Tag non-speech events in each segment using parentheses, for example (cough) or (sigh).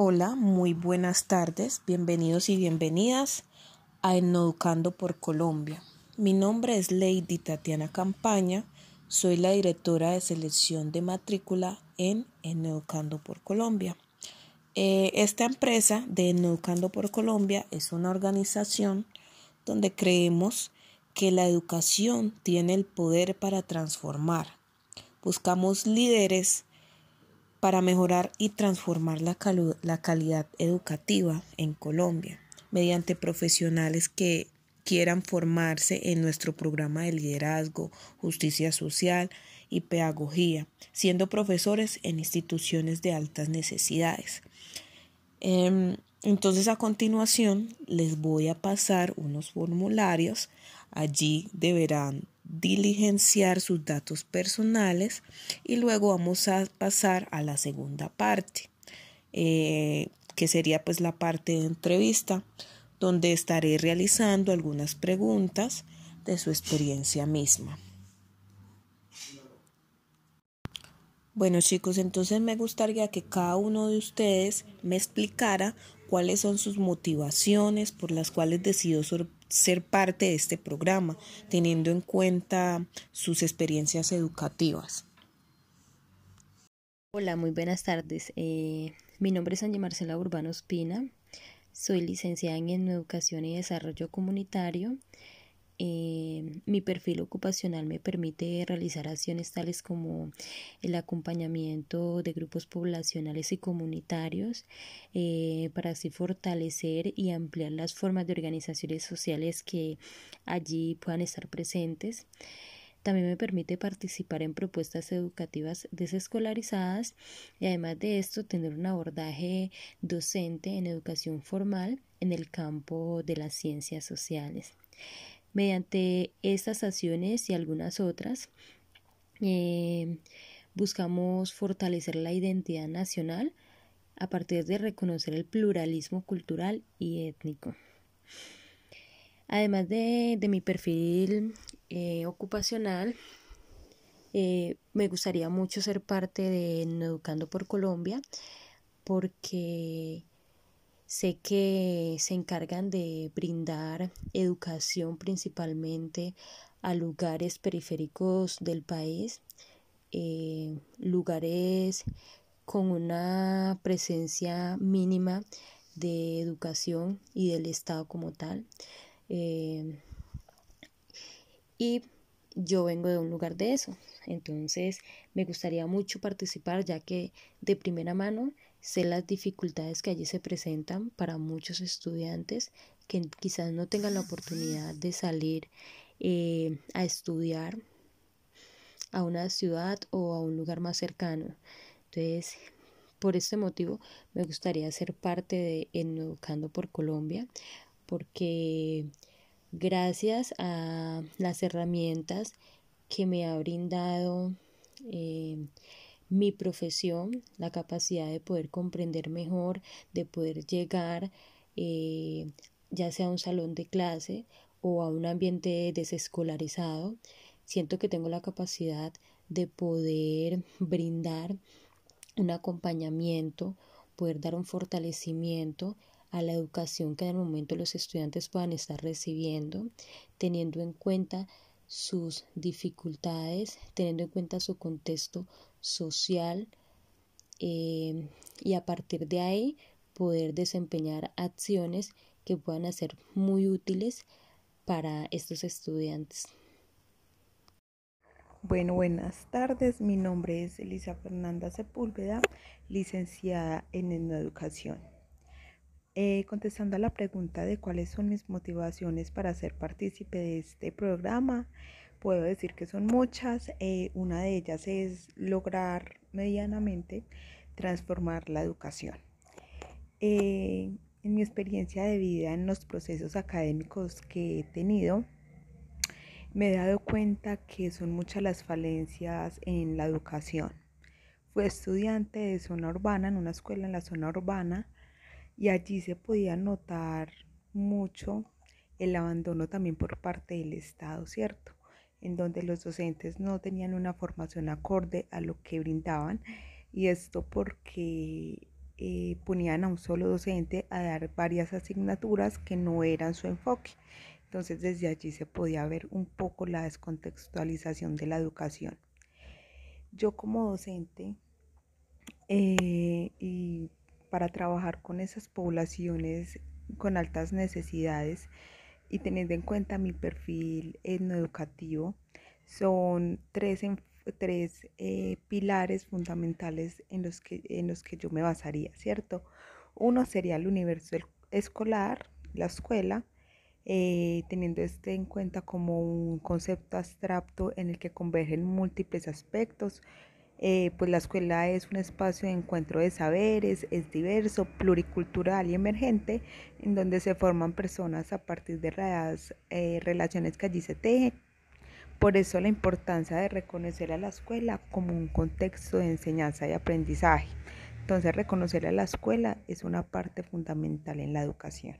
Hola, muy buenas tardes, bienvenidos y bienvenidas a Educando por Colombia. Mi nombre es Lady Tatiana Campaña, soy la directora de selección de matrícula en Educando por Colombia. Eh, esta empresa de Educando por Colombia es una organización donde creemos que la educación tiene el poder para transformar. Buscamos líderes para mejorar y transformar la, la calidad educativa en Colombia mediante profesionales que quieran formarse en nuestro programa de liderazgo, justicia social y pedagogía, siendo profesores en instituciones de altas necesidades. Em, entonces a continuación les voy a pasar unos formularios. Allí deberán diligenciar sus datos personales y luego vamos a pasar a la segunda parte, eh, que sería pues la parte de entrevista, donde estaré realizando algunas preguntas de su experiencia misma. Bueno chicos, entonces me gustaría que cada uno de ustedes me explicara cuáles son sus motivaciones por las cuales decidió ser parte de este programa, teniendo en cuenta sus experiencias educativas. Hola, muy buenas tardes. Eh, mi nombre es Angie Marcela Urbano Espina. Soy licenciada en Educación y Desarrollo Comunitario eh, mi perfil ocupacional me permite realizar acciones tales como el acompañamiento de grupos poblacionales y comunitarios eh, para así fortalecer y ampliar las formas de organizaciones sociales que allí puedan estar presentes. También me permite participar en propuestas educativas desescolarizadas y además de esto tener un abordaje docente en educación formal en el campo de las ciencias sociales. Mediante estas acciones y algunas otras, eh, buscamos fortalecer la identidad nacional a partir de reconocer el pluralismo cultural y étnico. Además de, mi perfil eh, ocupacional, eh, me gustaría mucho ser parte de Educando por Colombia porque Sé que se encargan de brindar educación principalmente a lugares periféricos del país, eh, lugares con una presencia mínima de educación y del Estado como tal. Eh, y yo vengo de un lugar de eso. Entonces me gustaría mucho participar ya que de primera mano Sé las dificultades que allí se presentan para muchos estudiantes que quizás no tengan la oportunidad de salir eh, a estudiar a una ciudad o a un lugar más cercano. Entonces, por este motivo, me gustaría ser parte de Educando por Colombia, porque gracias a las herramientas que me ha brindado eh, mi profesión, la capacidad de poder comprender mejor, de poder llegar eh, ya sea a un salón de clase o a un ambiente desescolarizado, siento que tengo la capacidad de poder brindar un acompañamiento, poder dar un fortalecimiento a la educación que en el momento los estudiantes puedan estar recibiendo, teniendo en cuenta sus dificultades, teniendo en cuenta su contexto social eh, y a partir de ahí poder desempeñar acciones que puedan ser muy útiles para estos estudiantes. Bueno, buenas tardes. Mi nombre es Elisa Fernanda Sepúlveda, licenciada en educación. Eh, contestando a la pregunta de cuáles son mis motivaciones para ser partícipe de este programa, puedo decir que son muchas. Eh, una de ellas es lograr medianamente transformar la educación. Eh, en mi experiencia de vida, en los procesos académicos que he tenido, me he dado cuenta que son muchas las falencias en la educación. Fui estudiante de zona urbana, en una escuela en la zona urbana, y allí se podía notar mucho el abandono también por parte del Estado, ¿cierto? En donde los docentes no tenían una formación acorde a lo que brindaban y esto porque eh, ponían a un solo docente a dar varias asignaturas que no eran su enfoque. Entonces desde allí se podía ver un poco la descontextualización de la educación. Yo como docente eh, y para trabajar con esas poblaciones con altas necesidades y teniendo en cuenta mi perfil etnoeducativo, son tres, tres eh, pilares fundamentales en los, que, en los que yo me basaría, ¿cierto? Uno sería el universo escolar, la escuela, eh, teniendo este en cuenta como un concepto abstracto en el que convergen múltiples aspectos, eh, pues la escuela es un espacio de encuentro de saberes, es diverso, pluricultural y emergente, en donde se forman personas a partir de las eh, relaciones que allí se tejen. Por eso la importancia de reconocer a la escuela como un contexto de enseñanza y aprendizaje. Entonces reconocer a la escuela es una parte fundamental en la educación.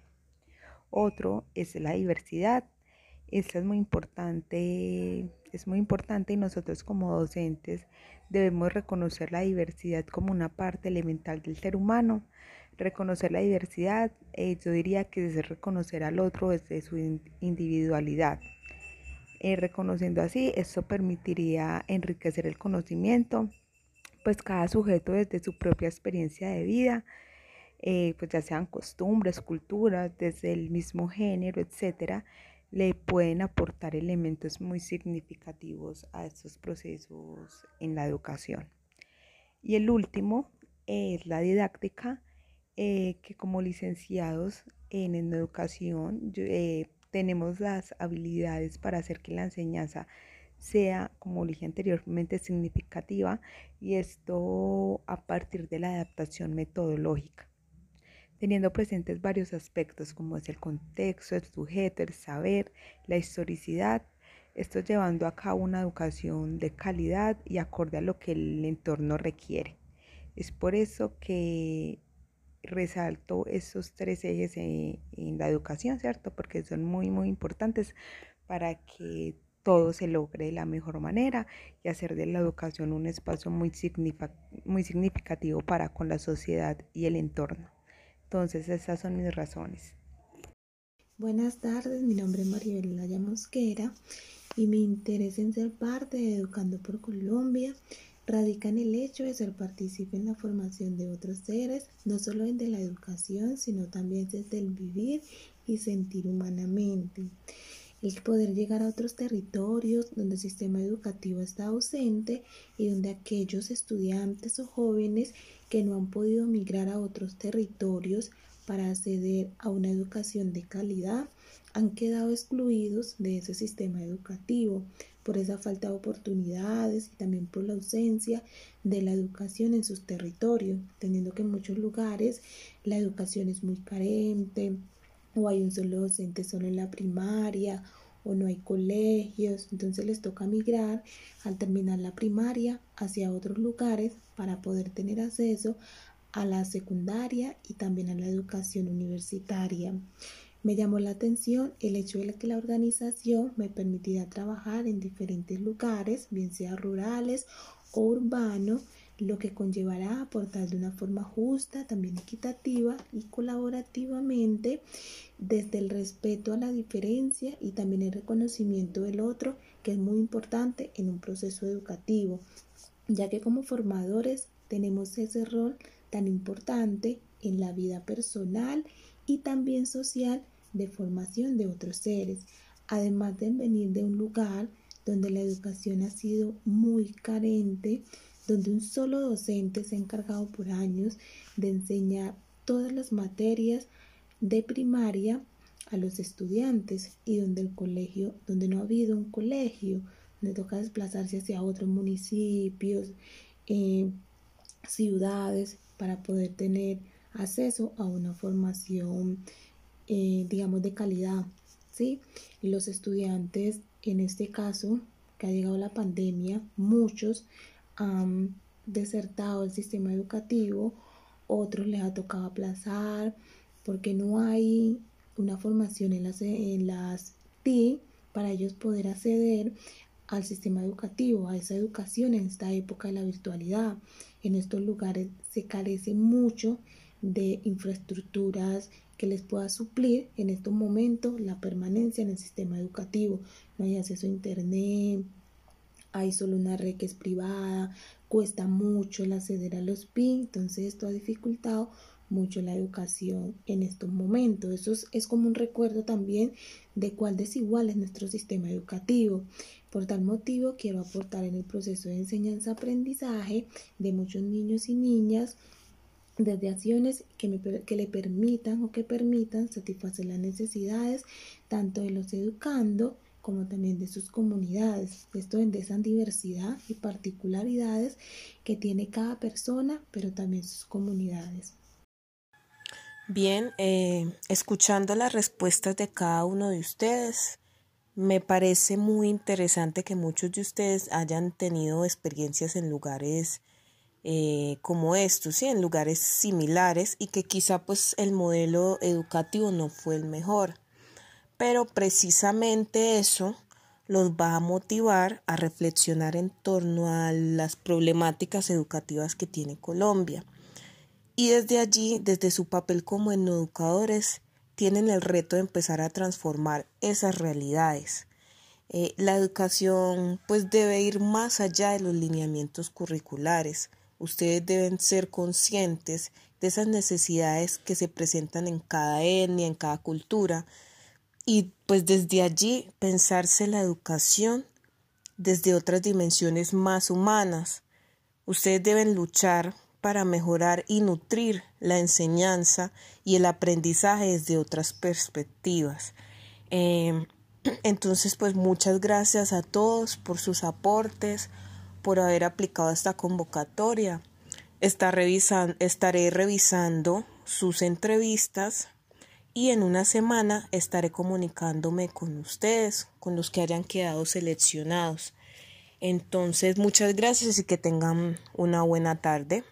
Otro es la diversidad. Esta es muy importante, es muy importante y nosotros como docentes Debemos reconocer la diversidad como una parte elemental del ser humano. Reconocer la diversidad, eh, yo diría que es reconocer al otro desde su individualidad. Eh, reconociendo así, esto permitiría enriquecer el conocimiento, pues cada sujeto desde su propia experiencia de vida, eh, pues ya sean costumbres, culturas, desde el mismo género, etcétera, le pueden aportar elementos muy significativos a estos procesos en la educación. Y el último es la didáctica, eh, que como licenciados en, educación eh, tenemos las habilidades para hacer que la enseñanza sea, como dije anteriormente, significativa y esto a partir de la adaptación metodológica teniendo presentes varios aspectos como es el contexto, el sujeto, el saber, la historicidad, esto llevando a cabo una educación de calidad y acorde a lo que el entorno requiere. Es por eso que resalto esos tres ejes en, la educación, ¿cierto? Porque son muy, muy importantes para que todo se logre de la mejor manera y hacer de la educación un espacio muy significativo para con la sociedad y el entorno. Entonces, esas son mis razones. Buenas tardes, mi nombre es Maribel Mosquera y mi interés en ser parte de Educando por Colombia radica en el hecho de ser partícipe en la formación de otros seres, no solo en de la educación, sino también desde el vivir y sentir humanamente. El poder llegar a otros territorios donde el sistema educativo está ausente y donde aquellos estudiantes o jóvenes que no han podido migrar a otros territorios para acceder a una educación de calidad han quedado excluidos de ese sistema educativo por esa falta de oportunidades y también por la ausencia de la educación en sus territorios, teniendo que en muchos lugares la educación es muy carente o hay un solo docente solo en la primaria o no hay colegios, entonces les toca migrar al terminar la primaria hacia otros lugares para poder tener acceso a la secundaria y también a la educación universitaria. Me llamó la atención el hecho de que la organización me permitirá trabajar en diferentes lugares, bien sea rurales o urbanos, lo que conllevará aportar de una forma justa, también equitativa y colaborativamente desde el respeto a la diferencia y también el reconocimiento del otro, que es muy importante en un proceso educativo, ya que como formadores tenemos ese rol tan importante en la vida personal y también social de formación de otros seres, además de venir de un lugar donde la educación ha sido muy carente, donde un solo docente se ha encargado por años de enseñar todas las materias de primaria a los estudiantes y donde el colegio, donde no ha habido un colegio, donde toca desplazarse hacia otros municipios, eh, ciudades, para poder tener acceso a una formación, eh, digamos, de calidad. ¿sí? Los estudiantes, en este caso, que ha llegado la pandemia, muchos han desertado el sistema educativo, otros les ha tocado aplazar porque no hay una formación en las, en las TI para ellos poder acceder al sistema educativo, a esa educación en esta época de la virtualidad. En estos lugares se carece mucho de infraestructuras que les pueda suplir en estos momentos la permanencia en el sistema educativo. No hay acceso a internet, hay solo una red que es privada, cuesta mucho el acceder a los PIN, entonces esto ha dificultado mucho la educación en estos momentos. Eso es, como un recuerdo también de cuál desigual es nuestro sistema educativo. Por tal motivo, quiero aportar en el proceso de enseñanza-aprendizaje de muchos niños y niñas desde acciones que, que le permitan o que permitan satisfacer las necesidades tanto de los educando como también de sus comunidades. Esto en esa diversidad y particularidades que tiene cada persona, pero también sus comunidades. Bien, eh, escuchando las respuestas de cada uno de ustedes, me parece muy interesante que muchos de ustedes hayan tenido experiencias en lugares eh, como estos, ¿sí? en lugares similares y que quizá pues el modelo educativo no fue el mejor. Pero precisamente eso los va a motivar a reflexionar en torno a las problemáticas educativas que tiene Colombia y desde allí, desde su papel como educadores, tienen el reto de empezar a transformar esas realidades. Eh, la educación pues debe ir más allá de los lineamientos curriculares. Ustedes deben ser conscientes de esas necesidades que se presentan en cada etnia, en cada cultura, y pues desde allí pensarse la educación desde otras dimensiones más humanas. Ustedes deben luchar para mejorar y nutrir la enseñanza y el aprendizaje desde otras perspectivas. Em, (clears throat) entonces, pues muchas gracias a todos por sus aportes, por haber aplicado esta convocatoria. estaré revisando sus entrevistas y en una semana estaré comunicándome con ustedes, con los que hayan quedado seleccionados. Entonces, muchas gracias y que tengan una buena tarde.